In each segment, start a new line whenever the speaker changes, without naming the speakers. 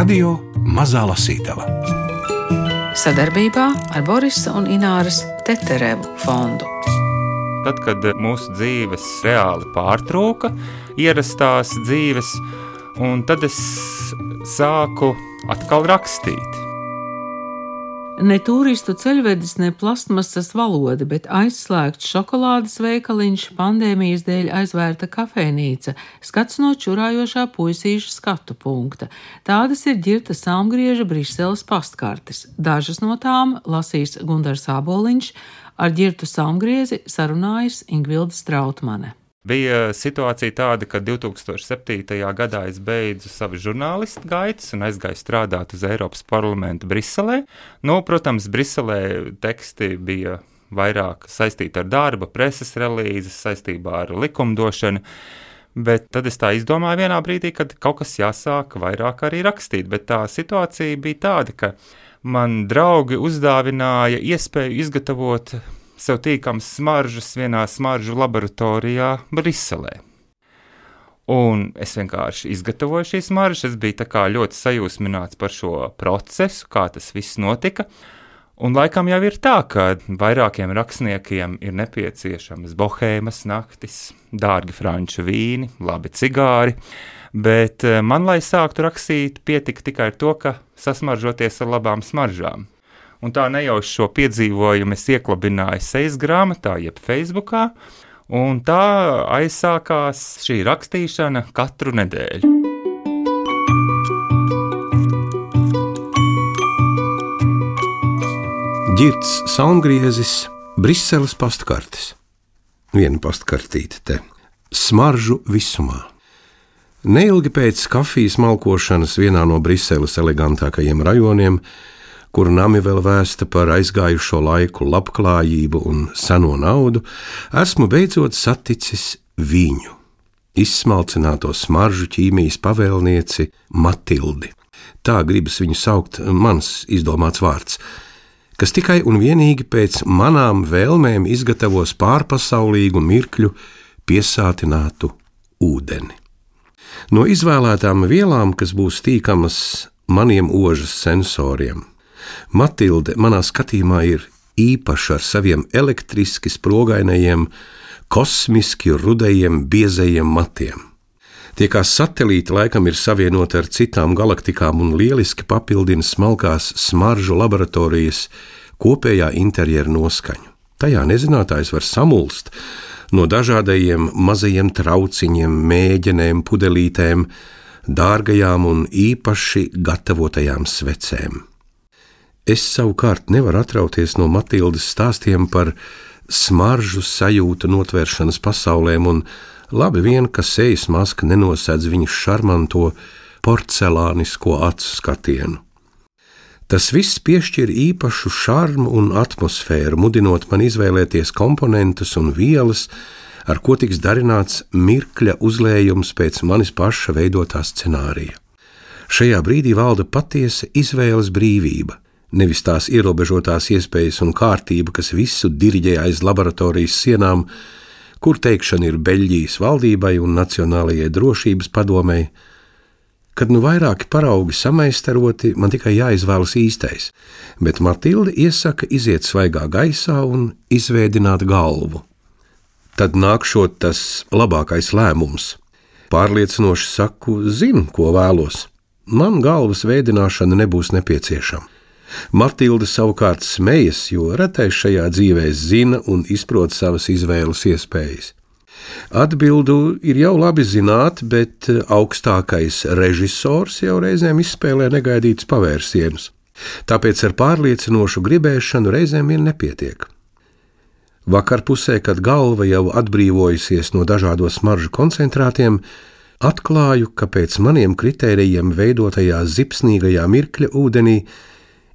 Radio Mazā Lasītava
sadarbībā ar Borisa un Ināras Teterevu fondu.
Tad, kad mūsu dzīves reāli pārtrauka, ierastās dzīves, un tad es sāku atkal rakstīt.
Ne turistu ceļvedis, ne plastmasas valoda, bet aizslēgts šokolādes veikaliņš, pandēmijas dēļ aizvērta kafejnīca, skats no čurājošā puisīša skatu punkta. Tādas ir ģirta salmgrieža Briseles pastkartes. Dažas no tām lasīs Gundars Āboliņš, ar ģirtu salmgriezi sarunājas Ingvilda Strautmane.
Bija situācija tāda, ka 2007. gadā es beidzu savu žurnālistu gaitas un aizgāju strādāt uz Eiropas parlamentu Briselē. Nu, protams, Briselē teksti bija vairāk saistīti ar darba, preses relīzes, saistībā ar likumdošanu. Bet tad es tā izdomāju vienā brīdī, kad kaut kas jāsāk vairāk arī rakstīt. Bet tā situācija bija tāda, ka man draugi uzdāvināja iespēju izgatavot sev tīkams smaržas vienā smaržu laboratorijā Briselē. Un es vienkārši izgatavoju šīs smaržas, es biju ļoti sajūsmināts par šo procesu, kā tas viss notika. Un laikam jau ir tā, ka vairākiem rakstniekiem ir nepieciešamas bohēmas naktis, dārgi franču vīni, labi cigāri, bet eh, man, lai sāktu rakstīt, pietika tikai ar to, ka sasmaržoties ar labām smaržām un tā nejauši šo piedzīvojumu es ieklabināju sejas grāmatā, jeb Facebookā, un tā aizsākās šī rakstīšana katru nedēļu.
Girts Saungriezis, Briseles pastkartes. Viena pastkartīte te - smaržu visumā. Neilgi pēc kafijas malkošanas vienā no Briseles elegantākajiem rajoniem kur nami vēl vēsta par aizgājušo laiku labklājību un seno naudu, esmu beidzot saticis viņu, izsmalcināto smaržu ķīmijas pavēlnieci Matildi. Tā gribas viņu saukt, mans izdomāts vārds, kas tikai un vienīgi pēc manām vēlmēm izgatavos pārpasaulīgu mirkļu piesātinātu ūdeni. No izvēlētām vielām, kas būs tīkamas maniem ožas sensoriem, Matilde manā skatījumā ir īpaša ar saviem elektriski sprogainajiem, kosmiski rudajiem, biezajiem matiem. Tie kā satelīti laikam ir savienoti ar citām galaktikām un lieliski papildina smalkās smaržu laboratorijas kopējā interjera noskaņu. Tajā nezinātājs var samulst no dažādajiem mazajiem trauciņiem, mēģinēm, pudelītēm, dārgajām un īpaši gatavotajām svecēm. Es savukārt nevaru atrauties no Matildes stāstiem par smaržu sajūtu notvēršanas pasaulēm, un labi vien, ka sejas maska nenosedz viņas šarmanto porcelānisko acu skatienu. Tas viss piešķir īpašu šarmu un atmosfēru, mudinot man izvēlēties komponentus un vielas, ar ko tiks darināts mirkļa uzlējums pēc manis paša veidotā scenārija. Šajā brīdī valda patiesa izvēles brīvība nevis tās ierobežotās iespējas un kārtība, kas visu diriģē aiz laboratorijas sienām, kur teikšana ir Beļģijas valdībai un Nacionālajai drošības padomei. Kad nu vairāki paraugi samaistaroti, man tikai jāizvēlas īstais, bet Matilde iesaka iziet svaigā gaisā un izveidināt galvu. Tad nākšot tas labākais lēmums. Pārliecinoši saku, zinu, ko vēlos. Man galvas veidināšana nebūs nepieciešama. Matilde savukārt smejas, jo retais šajā dzīvē zina un izprot savas izvēles iespējas. Atbildu ir jau labi zināt, bet augstākais režisors jau reizēm izspēlē negaidītus pavērsienus, tāpēc ar pārliecinošu gribēšanu reizēm vien nepietiek. Vakar pusē, kad galva jau atbrīvojusies no dažādo smaržu koncentrātiem, atklāju, ka pēc maniem kritērijiem veidotajā zipsnīgajā mirkļa ūdenī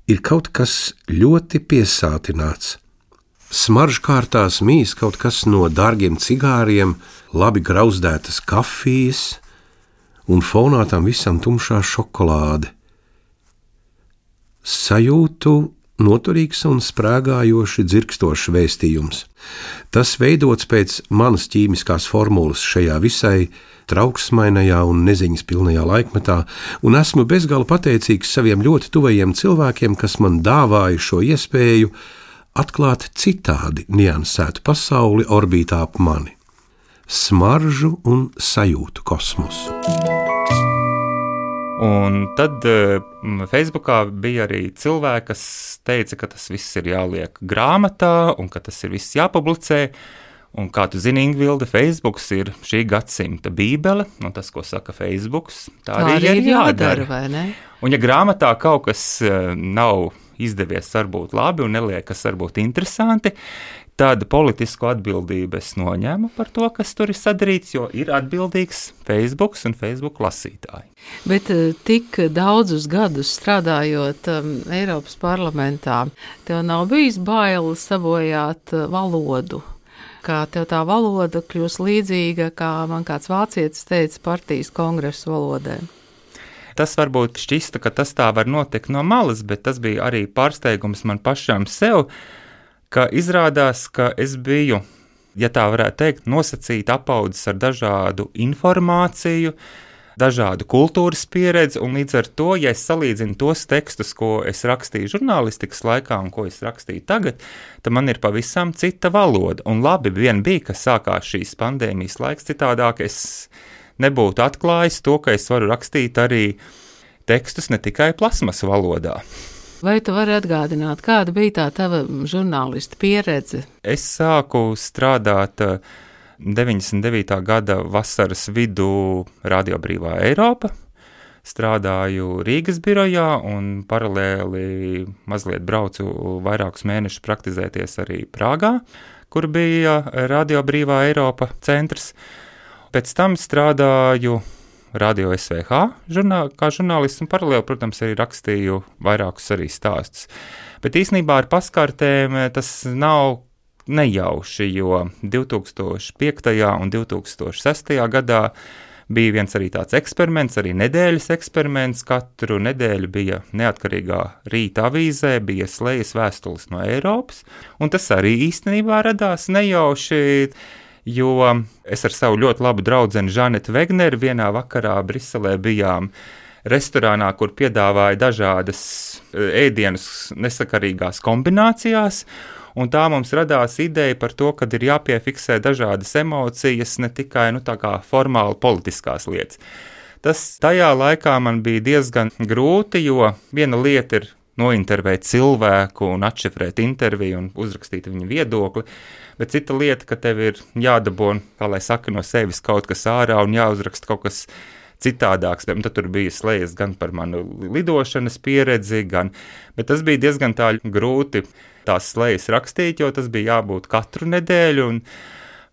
ir kaut kas ļoti piesātināts. Smaržkārtās mīs kaut kas no dārgiem cigāriem, labi grauzdētas kafijas, un fonā tam visam tumšā šokolāde. Sajūtu noturīgs un sprāgājoši dzirkstošs vēstījums. Tas veidots pēc manas ķīmiskās formulas šajā visai trauksmainajā un neziņas pilnajā laikmetā, un esmu bezgala pateicīgs saviem ļoti tuvajiem cilvēkiem, kas man dāvāja šo iespēju atklāt citādi niansētu pasauli orbītā ap mani, smaržu un sajūtu kosmosu.
Un tad um, Facebookā bija arī cilvēki, kas teica, ka tas viss ir jāliek grāmatā un ka tas ir viss jāpublicē. Un kā tu zini, Ingūna, Facebook ir šī gadsimta bībele, un tas, ko saka Facebook, tā, tā arī, arī ir jādara. jādara un, ja grāmatā kaut kas uh, nav izdevies, varbūt labi un neliekas, varbūt interesanti, tādu politisku atbildību es noņēmu par to, kas tur ir sadarīts, jo ir atbildīgs Facebook un Facebook lasītāji.
Bet eh, tik daudzus gadus strādājot um, Eiropas parlamentā, tev nav bijis bail sabojāt uh, valodu. Kā tev tā valoda kļūs līdzīga, kā man kāds vācietis teica, partijas kongresa valodai.
Tas varbūt šķista, ka tas tā var notikt no malas, bet tas bija arī pārsteigums man pašam sev, ka izrādās, ka es biju, ja tā varētu teikt, nosacīta apaudzis ar dažādu informāciju, dažādu kultūras pieredzi, un līdz ar to, ja es salīdzinu tos tekstus, ko es rakstīju žurnālistikas laikā un ko es rakstīju tagad, tad man ir pavisam cita valoda. Un labi vien bija, ka sākās šīs pandēmijas laiks, citādāk es nebūtu atklājis to, ka es varu rakstīt arī tekstus ne tikai plasmas valodā.
Vai tu vari atgādināt, kāda bija tā tava žurnālista pieredze?
Es sāku strādāt 99. Eh, gada vasaras vidū Radio Brīvā Eiropa. Strādāju Rīgas birojā un paralēli mazliet braucu vairākus mēnešus praktizēties arī Prāgā, kur bija Radio Brīvā Eiropa centrs. Pēc tam strādāju Radio SVH žurnā, kā žurnālists, un paralēli, protams, arī rakstīju vairākus arī stāstus. Bet īsnībā ar paskārtēm eh, tas nav nejauši, jo 2005. un 2006. gadā bija viens arī tāds eksperiments, arī nedēļas eksperiments. Katru nedēļu bija neatkarīgā rīta avīzē, bija slēdzas vēstules no Eiropas, un tas arī īstenībā radās nejauši jo es ar savu ļoti labu draugu Žanetu Vegneru vienā vakarā Briselē bijām restorānā, kur piedāvāja dažādas e, ēdienas nesakarīgās kombinācijās. Un tā mums radās ideja par to, ka ir jāpiefiksē dažādas emocijas, ne tikai nu, formāli politiskās lietas. Tas tajā laikā man bija diezgan grūti, jo viena lieta ir nointervēt cilvēku un atšifrēt interviju un uzrakstīt viņa viedokli. Bet cita lieta, ka tev ir jādabū, kā lai saka, no sevis kaut kas ārā un jāuzraksta kaut kas citādāks. Un tad tur bija slēdzas gan par manu lidošanas pieredzi, gan, bet tas bija diezgan grūti tās slēdzas rakstīt, jo tas bija jābūt katru nedēļu. Un,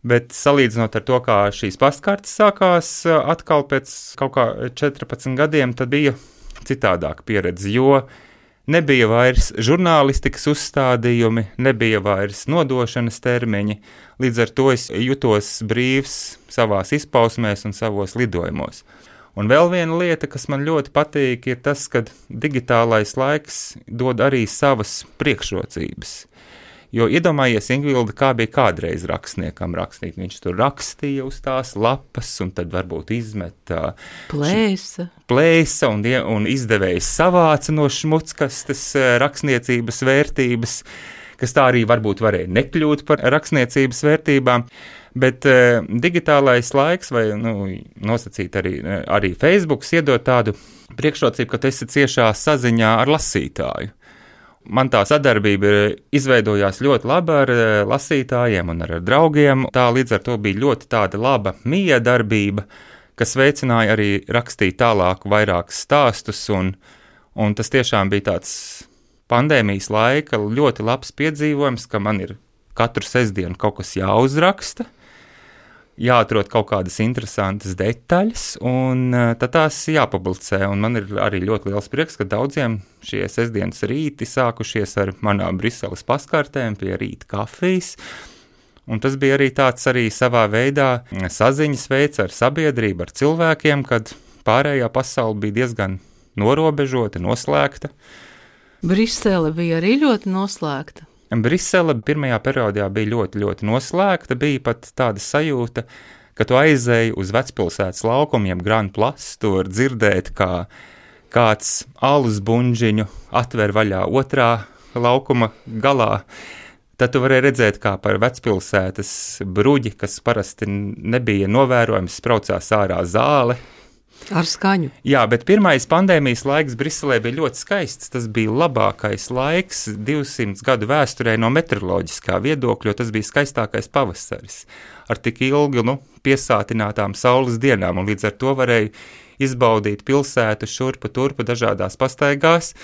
Bet salīdzinot ar to, kā šīs pastkartes sākās atkal pēc kaut kā 14 gadiem, tad bija citādāka pieredze. Jo Nebija vairs žurnālistikas uzstādījumi, nebija vairs nodošanas termiņi, līdz ar to es jutos brīvs savā izpausmēs un savos lidojumos. Un vēl viena lieta, kas man ļoti patīk, ir tas, ka digitālais laiks dod arī savas priekšrocības. Jo iedomājies, Ingūna, kā bija kādreiz rakstniekam rakstīt. Viņš tur rakstīja uz tās lapas, un tad varbūt izmeta
plēsa.
Plēsa, un, un izdevējs savāca no šmuckastes rakstniecības vērtības, kas tā arī varbūt varēja nekļūt par rakstniecības vērtībām. Bet uh, digitālais laiks, vai nu, nosacīt arī, arī Facebook, iedod tādu priekšrocību, ka tu esi ciešā saziņā ar lasītāju man tā sadarbība izveidojās ļoti labi ar lasītājiem un ar draugiem. Tā līdz ar to bija ļoti laba miedarbība, kas veicināja arī rakstīt tālāk vairākus stāstus. Un, un tas tiešām bija tāds pandēmijas laika ļoti labs piedzīvojums, ka man ir katru sestdienu kaut kas jāuzraksta jāatrod kaut kādas interesantas detaļas, un uh, tad tās jāpublicē. Un man ir arī ļoti liels prieks, ka daudziem šie sestdienas rīti sākušies ar manām Briseles paskārtēm pie rīta kafijas. Un tas bija arī tāds arī savā veidā saziņas veids ar sabiedrību, ar cilvēkiem, kad pārējā pasaule bija diezgan norobežota, noslēgta.
Brisele bija arī ļoti noslēgta.
Brisele pirmajā periodā bija ļoti, ļoti noslēgta. Bija pat tāda sajūta, ka tu aizēji uz vecpilsētas laukumiem, Grand Place, tur dzirdēt, kā kāds alus buļģiņu atver vaļā otrā laukuma galā. Tad tu varēji redzēt, kā par vecpilsētas bruģi, kas parasti nebija novērojams, spraucās ārā zāle,
Ar skaņu.
Jā, bet pirmais pandēmijas laiks Briselē bija ļoti skaists. Tas bija labākais laiks 200 gadu vēsturē no meteoroloģiskā viedokļa, jo tas bija skaistākais pavasaris. Ar tik ilgu nu, piesātinātām saules dienām, un līdz ar to varēja izbaudīt pilsētu šurpu turpu dažādās pastaigās.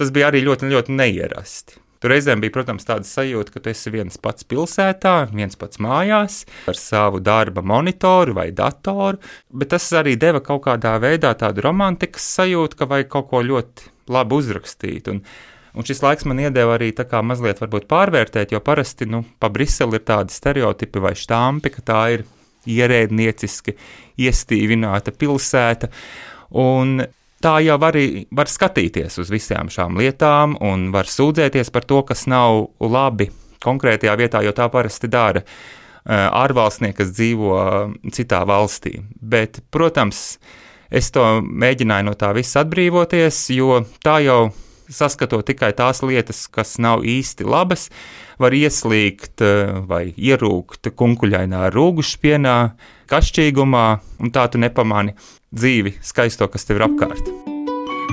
Tas bija arī ļoti, ļoti neierasti. Tur reizēm bija, protams, tāda sajūta, ka tu esi viens pats pilsētā, viens pats mājās, ar savu darba monitoru vai datoru, bet tas arī deva kaut kādā veidā tādu romantikas sajūtu, ka vajag kaut ko ļoti labi uzrakstīt. Un, Un šis laiks man iedeva arī tā kā mazliet pārvērtēt, jo parasti nu, pa Briseli ir tādi stereotipi vai štāmpi, ka tā ir ierēdnieciski iestīvināta pilsēta. Un tā jau arī var skatīties uz visām šām lietām un var sūdzēties par to, kas nav labi konkrētajā vietā, jo tā parasti dara ārvalstnieki, kas dzīvo citā valstī. Bet, protams, es to mēģināju no tā visa atbrīvoties, jo tā jau saskatot tikai tās lietas, kas nav īsti labas, var ieslīgt vai ierūkt kunkuļainā rūgušpienā, kašķīgumā, un tā tu nepamani dzīvi, skaisto, kas tev ir apkārt.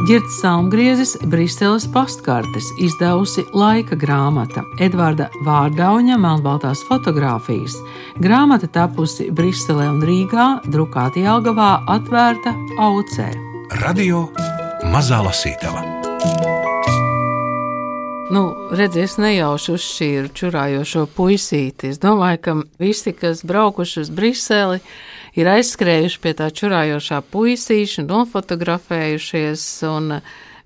Girts Salmgriezis Briseles pastkartes izdevusi laika grāmata Edvarda Vārdauņa melnbaltās fotogrāfijas. Grāmata tapusi Briselē un Rīgā, drukāta Jelgavā, atvērta Aucē.
Radio Mazā Lasītava.
Nu, redziet, es nejauši uzšķīru čurājošo puisīti. Es domāju, ka visi, kas braukuši uz Briseli, ir aizskrējuši pie tā čurājošā puisīša, nofotografējušies. Un,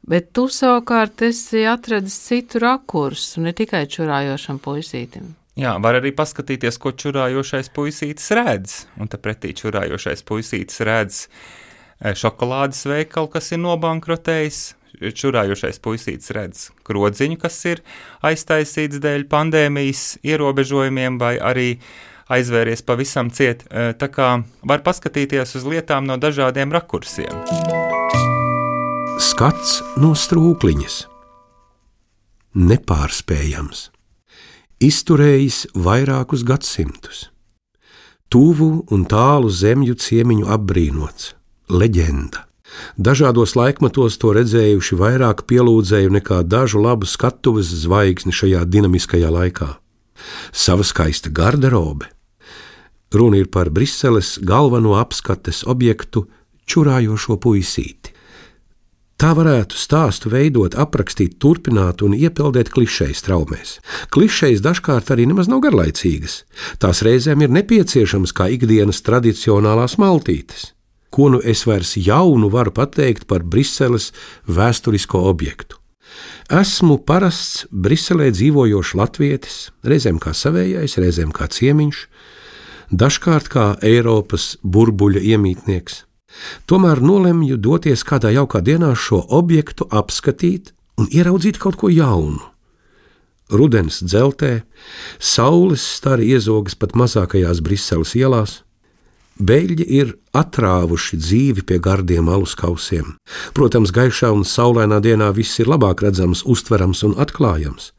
bet tu savukārt esi atradis citu rakursu, ne tikai čurājošam puisītim.
Jā, var arī paskatīties, ko čurājošais puisītis redz. Un te pretī čurājošais puisītis redz e, šokolādes veikalu, kas ir nobankrotējis. Čurājošais puisītis redz krodziņu, kas ir aiztaisīts dēļ pandēmijas ierobežojumiem, vai arī aizvēries pavisam ciet. Eh, tā kā var paskatīties uz lietām no dažādiem rakursiem.
Skats no strūkliņas. Nepārspējams. Izturējis vairākus gadsimtus. Tuvu un tālu zemju ciemiņu apbrīnots, leģenda. Dažādos laikmatos to redzējuši vairāk pielūdzēju nekā dažu labu skatuves zvaigzni šajā dinamiskajā laikā. Sava skaista garderobe, Runa ir par Briseles galveno apskates objektu čurājošo puisīti. Tā varētu stāstu veidot, aprakstīt, turpināt un iepeldēt klišejas traumēs. Klišejas dažkārt arī nemaz nav garlaicīgas. Tās reizēm ir nepieciešamas kā ikdienas tradicionālās maltītes. Ko nu es vairs jaunu varu pateikt par Briseles vēsturisko objektu? Esmu parasts Briselē dzīvojošs latvietis, reizēm kā savējais, reizēm kā ciemiņš, dažkārt kā Eiropas burbuļa iemītnieks. Tomēr nolemju doties kādā jaukā dienā šo objektu apskatīt un ieraudzīt kaut ko jaunu. Rudens dzeltē, saules stari iezogas pat mazākajās Briseles ielās. Beļģi ir atrāvuši dzīvi pie gardiem alus kausiem. Protams, gaišā un saulainā dienā viss ir labāk redzams, uztverams un atklājams.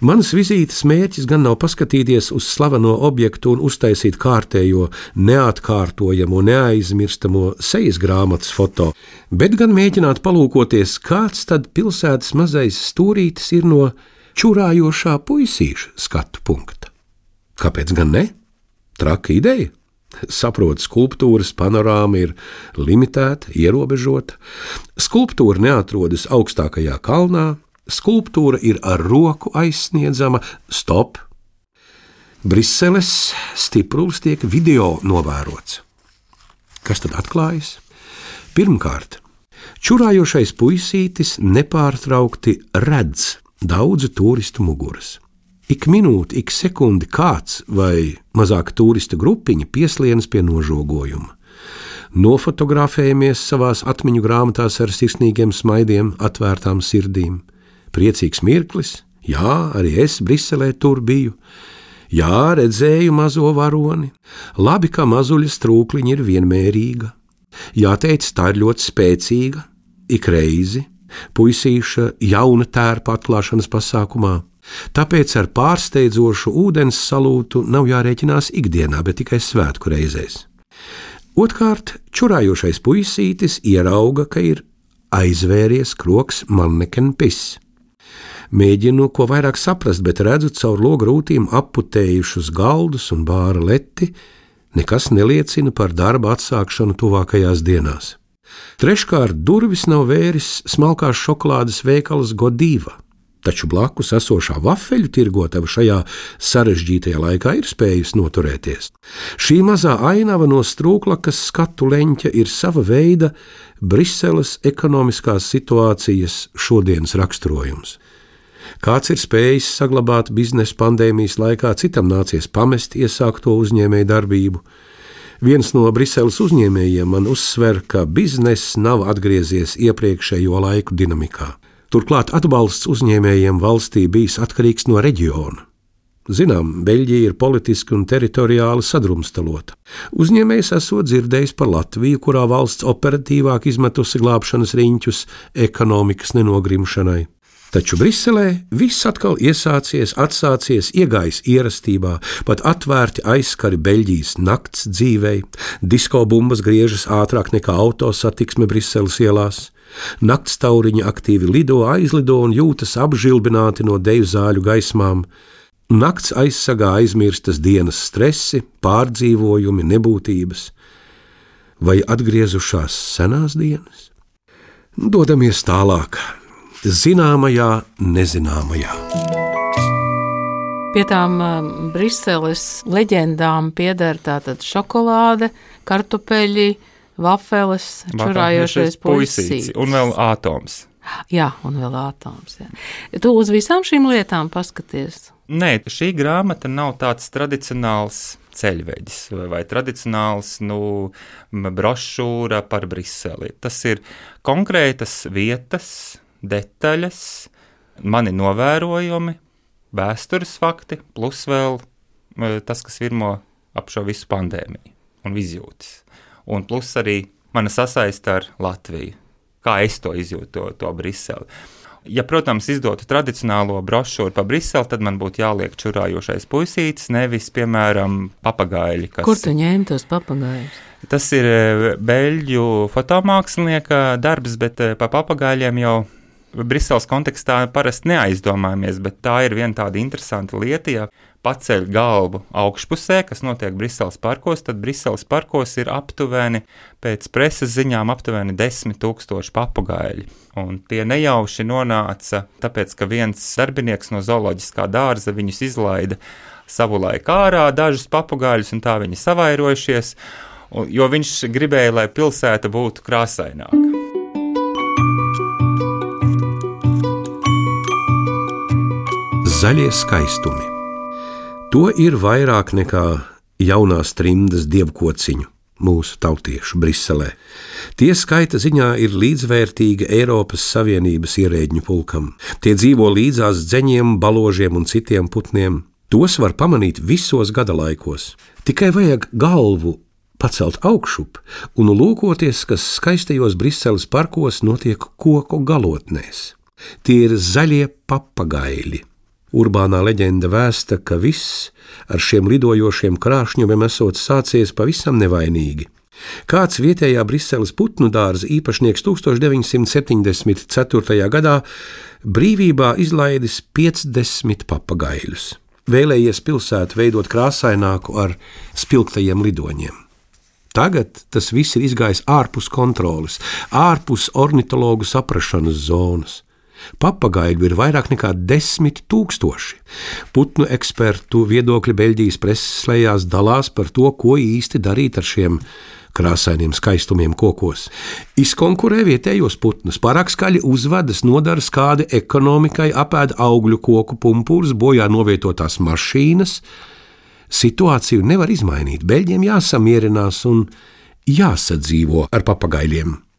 Manas vizītes mērķis gan nav paskatīties uz slaveno objektu un uztaisīt kārtējo, neatkārtojamo, neaizmirstamo sejas grāmatas foto, bet gan mēģināt palūkoties, kāds tad pilsētas mazais stūrītis ir no čurājošā puisīša skatu punkta. Kāpēc gan ne? Traka ideja! Saprotu, skulptūras panorāma ir limitēta, ierobežota. Skulptūra neatrodas augstākajā kalnā, skulptūra ir ar roku aizsniedzama stop. Briseles stiprulis tiek video novērots. Kas tad atklājas? Pirmkārt, čurājošais puisītis nepārtraukti redz daudzu turistu muguras. Ik minūti, ik sekundi kāds vai mazāka turista grupiņa pieslienas pie nožogojuma. Nofotografējamies savās atmiņu grāmatās ar sirsnīgiem smaidiem, atvērtām sirdīm Priecīgs mirklis, jā, arī es Briselē tur biju. Jā, redzēju mazo varoni. Labi, ka mazuļas trūkliņa ir vienmērīga. Jāteic, tā ir ļoti spēcīga, ik reizi, puisīša jauna tērpa atklāšanas pasākumā. Tāpēc ar pārsteidzošu ūdens salūtu nav jārēķinās ikdienā, bet tikai svētku reizēs. Otkārt, čurājošais puisītis ierauga, ka ir aizvēries kroks manneken piss. Mēģinu ko vairāk saprast, bet redzu caur logu rūtīm aputējušus galdus un bāra leti, nekas neliecina par darba atsākšanu tuvākajās dienās. Treškārt, durvis nav vēris smalkās šokolādes veikals Godīva taču blakus esošā vafeļu tirgotava šajā sarežģītajā laikā ir spējusi noturēties. Šī mazā ainava no strūklakas skatu leņķa ir sava veida Briseles ekonomiskās situācijas šodienas raksturojums. Kāds ir spējis saglabāt biznesa pandēmijas laikā, citam nācies pamest iesākto uzņēmēju darbību. Viens no Briseles uzņēmējiem man uzsver, ka bizness nav atgriezies iepriekšējo laiku dinamikā. Turklāt atbalsts uzņēmējiem valstī bijis atkarīgs no reģiona. Zinām, Beļģija ir politiski un teritoriāli sadrumstalota. Uzņēmējs esot dzirdējis par Latviju, kurā valsts operatīvāk izmetusi glābšanas riņķus ekonomikas nenogrimšanai. Taču Briselē viss atkal iesācies, atsācies, iegājis ierastībā, pat atvērti aizskari Beļģijas nakts dzīvei, disko bumbas griežas ātrāk nekā autosatiksme Briseles ielās. Naktstauriņi aktīvi lido, aizlido un jūtas apžilbināti no deju zāļu gaismām. Nakts aizsargā aizmirstas dienas stresi, pārdzīvojumi, nebūtības. Vai atgriezušās senās dienas? Dodamies tālāk, zināmajā, nezināmajā.
Pie tām um, Briseles leģendām pieder tātad šokolāde, kartupeļi, vafeles, čurājošais puisīts.
Un vēl atoms.
Jā, un vēl atoms. Jā. Tu uz visām šīm lietām paskaties?
Nē, šī grāmata nav tāds tradicionāls ceļveģis vai, vai tradicionāls nu, brošūra par Briseli. Tas ir konkrētas vietas, detaļas, mani novērojumi, vēstures fakti, plus vēl tas, kas virmo ap šo visu pandēmiju un izjūtas un plus arī mana sasaiste ar Latviju. Kā es to izjūtu, to, to Briseli. Ja, protams, izdotu tradicionālo brošūru par Briseli, tad man būtu jāliek čurājošais puisītis, nevis, piemēram, papagaili.
Kas... Kur tu ņēmi tos papagailus?
Tas ir e, beļģu fotomākslinieka darbs, bet e, par papagaļiem jau Briseles kontekstā parasti neaizdomājamies, bet tā ir viena tāda interesanta lieta. Ja paceļ galvu augšpusē, kas notiek Briseles parkos, tad Briseles parkos ir aptuveni, pēc preses ziņām, aptuveni 10 000 papagaļi. Un tie nejauši nonāca, tāpēc ka viens darbinieks no zooloģiskā dārza viņus izlaida savulaik ārā, dažus papagaļus, un tā viņi savairojušies, jo viņš gribēja, lai pilsēta būtu krāsaināka.
Zaļie skaistumi. To ir vairāk nekā jaunās trimdas dievkociņu mūsu tautiešu Briselē. Tie skaita ziņā ir līdzvērtīgi Eiropas Savienības ierēģņu pulkam. Tie dzīvo līdzās dzeņiem, baložiem un citiem putniem. Tos var pamanīt visos gada laikos. Tikai vajag galvu pacelt augšup un lūkoties, kas skaistajos Briseles parkos notiek koku galotnēs. Tie ir zaļie papagaili Urbānā leģenda vēsta, ka viss ar šiem lidojošiem krāšņumiem esot sācies pavisam nevainīgi. Kāds vietējā Briseles putnu dārza īpašnieks 1974. gadā brīvībā izlaidis 50 papagaļus, vēlējies pilsētu veidot krāsaināku ar spilgtajiem lidoņiem. Tagad tas viss ir izgājis ārpus kontroles, ārpus ornitologu saprašanas zonas. Papagaiļu ir vairāk nekā desmit tūkstoši. Putnu ekspertu viedokļi Beļģijas preses lejās dalās par to, ko īsti darīt ar šiem krāsainiem skaistumiem kokos. Izkonkurē vietējos putnus, pārāk skaļi uzvedas, nodara skādi ekonomikai, apēda augļu koku pumpūrus, bojā novietotās mašīnas. Situāciju nevar izmainīt. Beļģiem jāsamierinās un jāsadzīvo ar papagaļiem.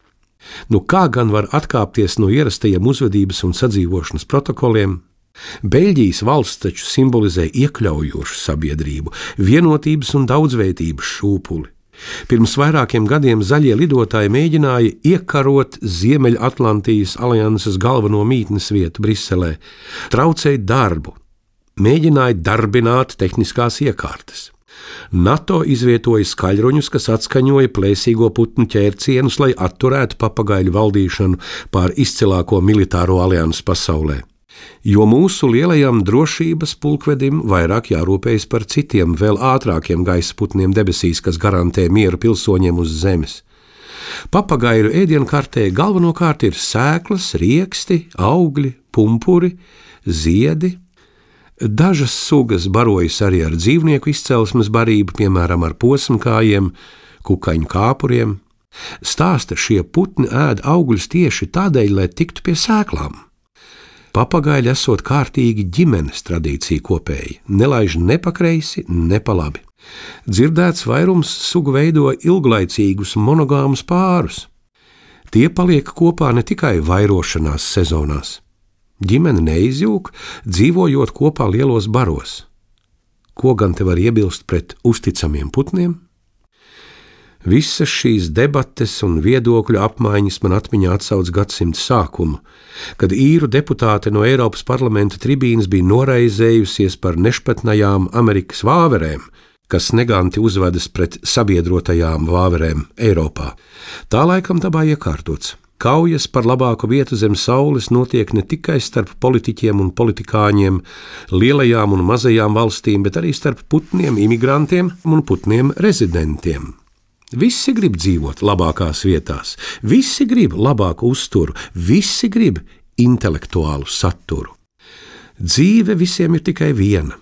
Nu, kā gan var atkāpties no ierastajiem uzvedības un sadzīvošanas protokoliem? Beļģijas valsts taču simbolizē iekļaujošu sabiedrību, vienotības un daudzveidības šūpuli. Pirms vairākiem gadiem zaļie lidotāji mēģināja iekarot Ziemeļatlantijas alianses galveno mītnes vietu Briselē, traucēja darbu, mēģināja darbināt tehniskās iekārtas. NATO izvietoja skaļruņus, kas atskaņoja plēsīgo putnu ķērcienus, lai atturētu papagaļu valdīšanu pār izcilāko militāro aliansu pasaulē. Jo mūsu lielajam drošības pulkvedim vairāk jārūpējas par citiem, vēl ātrākiem gaisa putniem debesīs, kas garantē mieru pilsoņiem uz zemes. Papagaiļu ēdienkartē galvenokārt ir sēklas, rieksti, augļi, pumpuri, ziedi, Dažas sugas barojas arī ar dzīvnieku izcelsmes barību, piemēram, ar posmkājiem, kukaiņu kāpuriem. Stāsta, šie putni ēd augļus tieši tādēļ, lai tiktu pie sēklām. Papagaļi esot kārtīgi ģimenes tradīcija kopēji, nelaiž ne pa kreisi, ne pa labi. Dzirdēts vairums sugu veido ilglaicīgus monogāmus pārus. Tie paliek kopā ne tikai vairošanās sezonās, Ģimene neizjūg, dzīvojot kopā lielos baros. Ko gan te var iebilst pret uzticamiem putniem? Visas šīs debates un viedokļu apmaiņas man atmiņā atsauc gadsimta sākumu, kad īru deputāte no Eiropas parlamenta tribīnas bija noraizējusies par nešpatnajām Amerikas vāverēm, kas neganti uzvedas pret sabiedrotajām vāverēm Eiropā. Tā laikam dabā iekārtots. Kaujas par labāku vietu zem saules notiek ne tikai starp politiķiem un politikāņiem, lielajām un mazajām valstīm, bet arī starp putniem, imigrantiem un putniem rezidentiem. Visi grib dzīvot labākās vietās, visi grib labāku uzturu, visi grib intelektuālu saturu. Dzīve visiem ir tikai viena.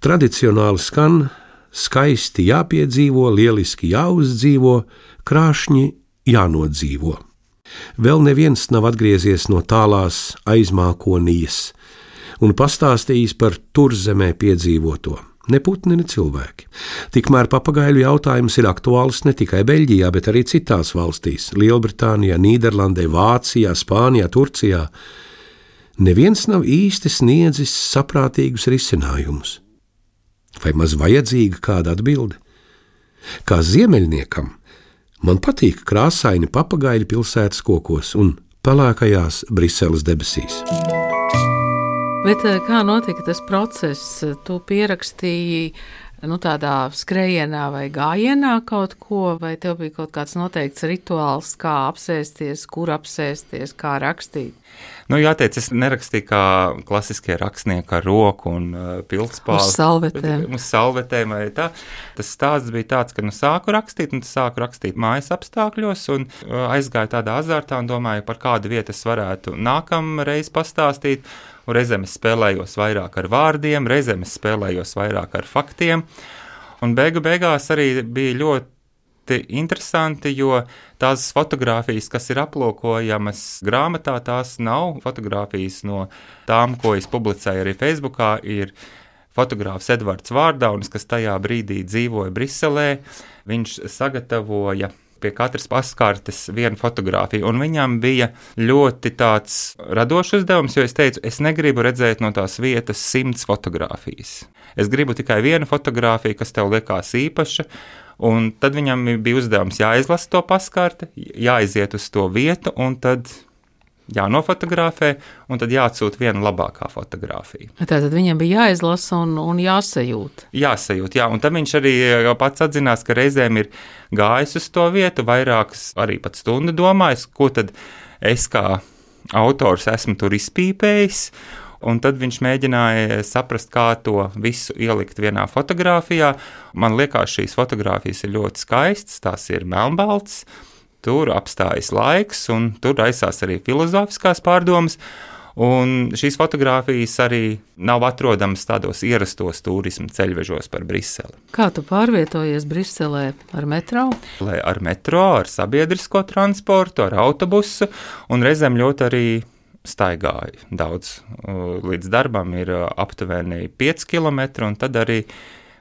Tradicionāli skan, skaisti jāpiedzīvo, lieliski jāuzdzīvo, krāšņi jānodzīvo. Vēl neviens nav atgriezies no tālās aizmākonijas un pastāstījis par turzemē piedzīvoto. Ne putni, ne cilvēki. Tikmēr papagaļu jautājums ir aktuāls ne tikai Beļģijā, bet arī citās valstīs - Lielbritānijā, Nīderlandē, Vācijā, Spānijā, Turcijā. Neviens nav īsti sniedzis saprātīgus risinājumus. Vai maz vajadzīga kāda atbilde? Kā ziemeļniekam, Man patīk krāsaini papagaļi pilsētas kokos un pelēkajās Briseles debesīs.
Bet eh, kā notika tas process? Tu pierakstīji nu, tādā skrējienā vai gājienā kaut ko, vai tev bija kaut kāds noteikts rituāls, kā apsēsties, kur apsēsties, kā rakstīt?
Nu, jāteic, es nerakstīju kā klasiskie rakstnieki ar roku un uh, pildspāli.
Uz salvetēm.
Uz salvetēm vai tā. Tas stāsts bija tāds, ka nu sāku rakstīt, un sāku rakstīt mājas apstākļos, un uh, aizgāju tādā azartā un domāju, par kādu vietu es varētu nākamreiz pastāstīt. Reizēm es spēlējos vairāk ar vārdiem, reizēm es spēlējos vairāk ar faktiem. Un beigu beigās arī bija ļoti interesanti, jo tās fotogrāfijas, kas ir aplūkojamas grāmatā, tās nav fotogrāfijas no tām, ko es publicēju arī Facebookā. Ir fotogrāfs Edvards Vārdaunis, kas tajā brīdī dzīvoja Briselē. Viņš sagatavoja pie katras paskartes vienu fotografiju. Un viņam bija ļoti tāds radošs uzdevums, jo es teicu, es negribu redzēt no tās vietas simts fotografijas. Es gribu tikai vienu fotografiju, kas tev liekas īpaša. Un tad viņam bija uzdevums jāizlasa to paskārti, jāiziet uz to vietu, un tad jānofotografē, un tad jāatsūta viena labākā fotografija.
Tātad viņam bija jāizlasa un, un jāsajūt.
Jāsajūt, jā, un tad viņš arī pats atzinās, ka reizēm ir gājis uz to vietu, vairākas arī pat stundu domājis, ko tad es kā autors esmu tur izpīpējis. Un tad viņš mēģināja saprast, kā to visu ielikt vienā fotografijā. Man liekas, šīs fotogrāfijas ir ļoti skaistas, tās ir melnbalts, tur apstājas laiks, un tur aizsās arī filozofiskās pārdomas. Un šīs fotogrāfijas arī nav atrodamas tādos ierastos turismu ceļvežos par Briseli.
Kā tu pārvietojies Briselē ar metro?
Ar metro, ar sabiedrisko transportu, ar autobusu un reizēm ļoti arī staigāju daudz. Līdz darbam ir aptuveni 5 km, un tad arī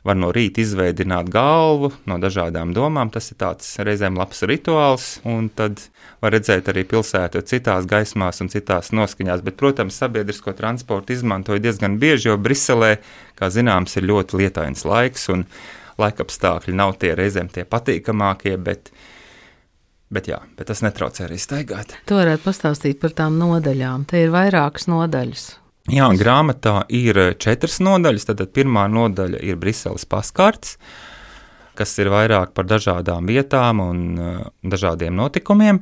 var no rīta izveidot galvu no dažādām domām. Tas ir tāds reizēm labs rituāls, un tad var redzēt arī pilsētu citās gaismās un citās noskaņās. Bet, protams, sabiedrisko transportu izmantoja diezgan bieži, jo Briselē, kā zināms, ir ļoti lietains laiks, un laikapstākļi nav tie reizēm tie patīkamākie. Bet, jā, bet tas netraucē arī staigāt.
Tu varētu pastāstīt par tām nodaļām. Te ir vairākas nodaļas.
Jā, grāmatā ir četras nodaļas. Tad pirmā nodaļa ir Briseles paskārts, kas ir vairāk par dažādām vietām un uh, dažādiem notikumiem.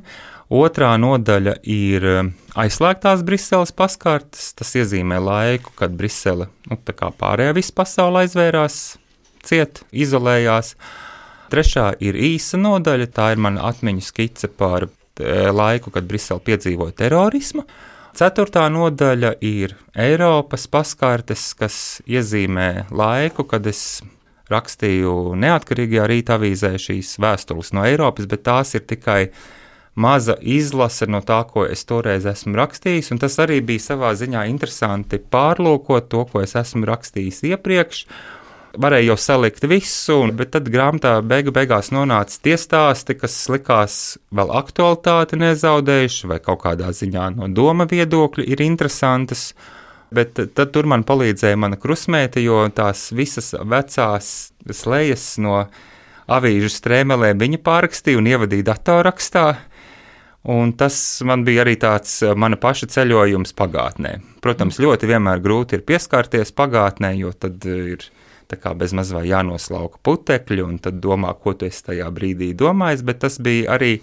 Otrā nodaļa ir uh, aizslēgtās Briseles paskārtas. Tas iezīmē laiku, kad Brisele, nu, tā kā pārējā visa pasaule aizvērās, ciet, izolējās. Trešā ir īsa nodaļa, tā ir mana atmiņu skice par eh, laiku, kad Brisele piedzīvoja terorismu. Ceturtā nodaļa ir Eiropas paskārtes, kas iezīmē laiku, kad es rakstīju neatkarīgajā rīta avīzē šīs vēstules no Eiropas, bet tās ir tikai maza izlase no tā, ko es toreiz esmu rakstījis. Tas arī bija savā ziņā interesanti pārlūkot to, ko es esmu rakstījis iepriekš varēja jau salikt visu, bet tad grāmatā beigu beigās nonāca tie stāsti, kas likās vēl aktualitāti nezaudējuši, vai kaut kādā ziņā no doma viedokļa ir interesantas. Bet tad tur man palīdzēja mana krusmēte, jo tās visas vecās slēdzas no avīžu strēmelēm viņa pārrakstīja un ievadīja datorrakstā. Un tas man bija arī tāds mana paša ceļojums pagātnē. Protams, ļoti vienmēr grūti ir pieskarties pagātnē, jo tad ir tā kā bezmaz vai jānoslauka putekļi, un tad domā, ko tu esi tajā brīdī domājis, bet tas bija arī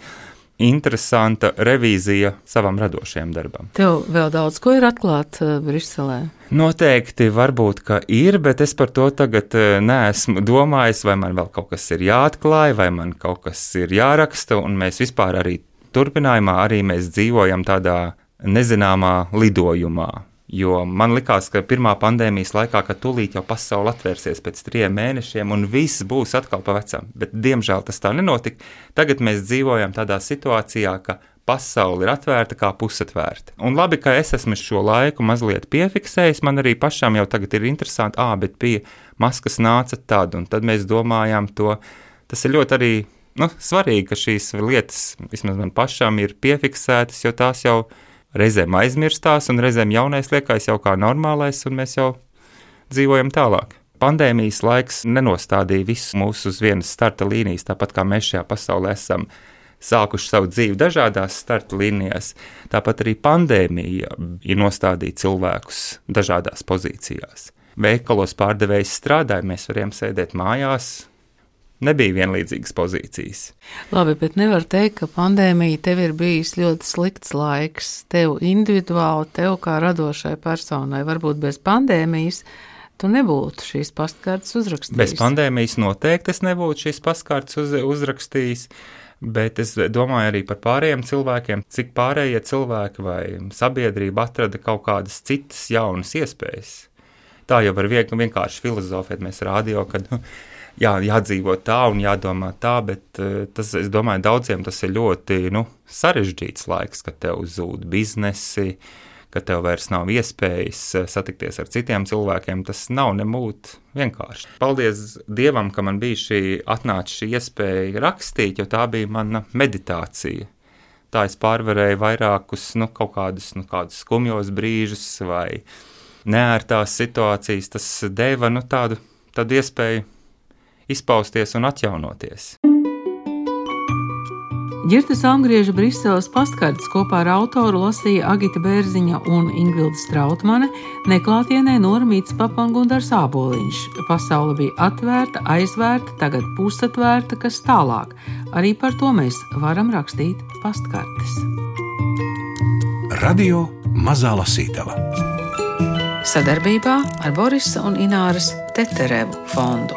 interesanta revīzija savam radošajam darbam.
Tev vēl daudz ko ir atklāts uh, Briselē?
Noteikti, varbūt, ka ir, bet es par to tagad uh, neesmu domājis, vai man vēl kaut kas ir jāatklāj, vai man kaut kas ir jāraksta, un mēs vispār arī turpinājumā arī mēs dzīvojam tādā nezināmā lidojumā. Jo man likās, ka pirmā pandēmijas laikā, kad tūlīt jau pasaule atvērsies pēc trim mēnešiem un viss būs atkal pa vecam, bet diemžēl tas tā nenotika. Tagad mēs dzīvojam tādā situācijā, ka pasaule ir atvērta kā pusatvērta. Un labi, ka es esmu šo laiku mazliet piefiksējis. Man arī pašam jau tagad ir interesanti, ah, bet bija maskas nāca tad, un tad mēs domājām to. Tas ir ļoti arī nu, svarīgi, ka šīs lietas vismaz man pašam ir piefiksētas, jo tās jau ir reizēm aizmirstās, un reizēm jaunais liekas jau kā normālais, un mēs jau dzīvojam tālāk. Pandēmijas laiks nenostādīja visu mūsu uz vienas starta līnijas, tāpat kā mēs šajā pasaulē esam sākuši savu dzīvi dažādās starta līnijās. Tāpat arī pandēmija ir nostādījusi cilvēkus dažādās pozīcijās. Veikalos pārdevējs strādāja, mēs varējām sēdēt mājās, nebija vienlīdzīgas pozīcijas.
Labi, bet nevar teikt, ka pandēmija tev ir bijis ļoti slikts laiks. Tev individuāli, tev kā radošai personai, varbūt bez pandēmijas. Tu nebūtu šīs pastkartes uzrakstījis.
Bez pandēmijas noteikti es nebūtu šīs pastkartes uz, uzrakstījis. Bet es domāju arī par pārējiem cilvēkiem, cik pārējie cilvēki vai sabiedrība atrada kaut kādas citas jaunas iespējas. Tā jau var vienkārši filozofēt. Mēs rādījām, ka jā, jādzīvo tā un jādomā tā, bet eh, tas, es domāju, daudziem tas ir ļoti nu, sarežģīts laiks, kad tev zūd biznesi, ka tev vairs nav iespējas eh, satikties ar citiem cilvēkiem. Tas nav nemūt vienkārši. Paldies Dievam, ka man bija šī atnāca šī iespēja rakstīt, jo tā bija mana meditācija. Tā es pārvarēju vairākus nu, kaut kādus, nu, kādus skumjos brīžus vai neērtās situācijas. Tas deva nu, tādu, tādu iespēju izpausties un atjaunoties.
Girta Salmgrieža Briseles pastkartes kopā ar autoru lasīja Agita Bērziņa un Ingvilda Strautmane, neklātienē noramīts papangundars āboliņš. Pasaule bija atvērta, aizvērta, tagad pusatvērta, kas tālāk. Arī par to mēs varam rakstīt pastkartes.
Radio Mazā Lasītava
Sadarbībā ar Borisa un Ināras Teterevu fondu.